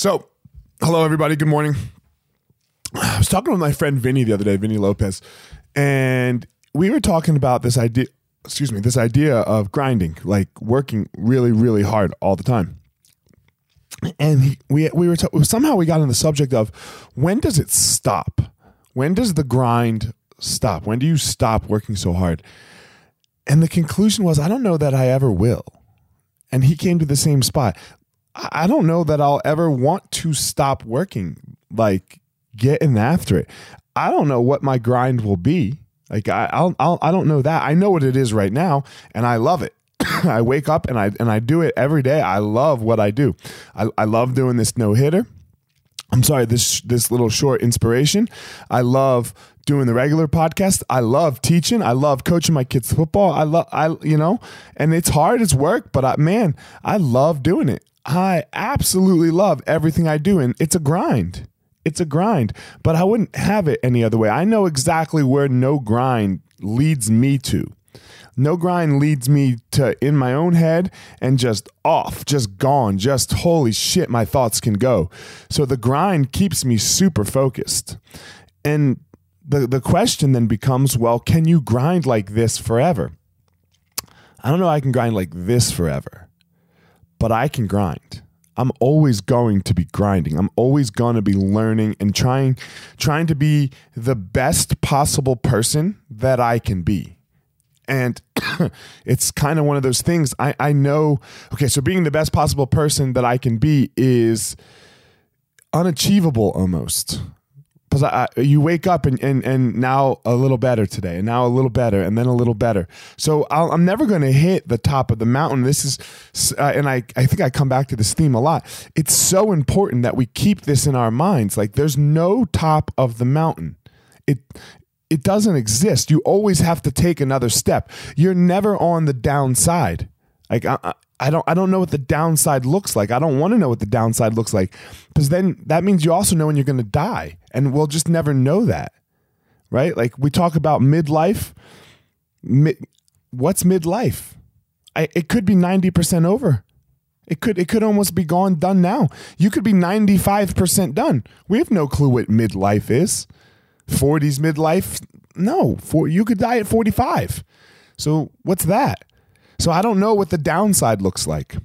So, hello everybody. Good morning. I was talking with my friend Vinny the other day, Vinny Lopez, and we were talking about this idea. Excuse me, this idea of grinding, like working really, really hard all the time. And we we were somehow we got on the subject of when does it stop? When does the grind stop? When do you stop working so hard? And the conclusion was, I don't know that I ever will. And he came to the same spot. I don't know that I'll ever want to stop working, like getting after it. I don't know what my grind will be. Like I, I'll, I'll, I don't know that. I know what it is right now, and I love it. I wake up and I and I do it every day. I love what I do. I, I love doing this no hitter. I'm sorry, this this little short inspiration. I love doing the regular podcast. I love teaching. I love coaching my kids football. I love I you know, and it's hard, it's work, but I, man, I love doing it. I absolutely love everything I do and it's a grind. It's a grind, but I wouldn't have it any other way. I know exactly where no grind leads me to. No grind leads me to in my own head and just off, just gone, just holy shit, my thoughts can go. So the grind keeps me super focused. And the, the question then becomes well, can you grind like this forever? I don't know, I can grind like this forever, but I can grind. I'm always going to be grinding. I'm always going to be learning and trying trying to be the best possible person that I can be. And it's kind of one of those things I, I know, okay, so being the best possible person that I can be is unachievable almost. Because I, I, you wake up and, and, and now a little better today, and now a little better, and then a little better. So I'll, I'm never going to hit the top of the mountain. This is, uh, and I, I think I come back to this theme a lot. It's so important that we keep this in our minds. Like there's no top of the mountain. It, it doesn't exist. You always have to take another step. You're never on the downside. Like I, I don't I don't know what the downside looks like. I don't want to know what the downside looks like because then that means you also know when you're going to die, and we'll just never know that, right? Like we talk about midlife. Mid, what's midlife? I, it could be ninety percent over. It could it could almost be gone done now. You could be ninety five percent done. We have no clue what midlife is. 40s midlife no for you could die at 45 so what's that so i don't know what the downside looks like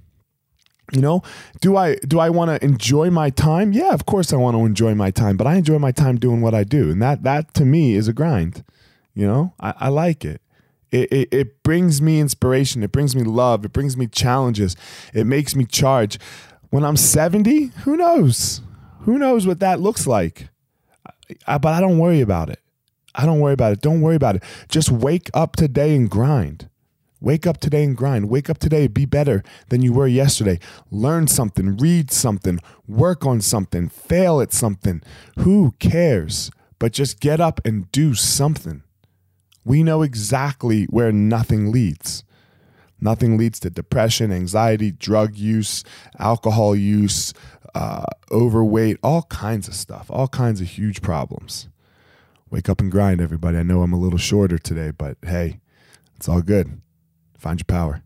you know do i do i want to enjoy my time yeah of course i want to enjoy my time but i enjoy my time doing what i do and that that to me is a grind you know i, I like it. It, it it brings me inspiration it brings me love it brings me challenges it makes me charge when i'm 70 who knows who knows what that looks like I, but I don't worry about it. I don't worry about it. Don't worry about it. Just wake up today and grind. Wake up today and grind. Wake up today, be better than you were yesterday. Learn something, read something, work on something, fail at something. Who cares? But just get up and do something. We know exactly where nothing leads. Nothing leads to depression, anxiety, drug use, alcohol use, uh, overweight, all kinds of stuff, all kinds of huge problems. Wake up and grind, everybody. I know I'm a little shorter today, but hey, it's all good. Find your power.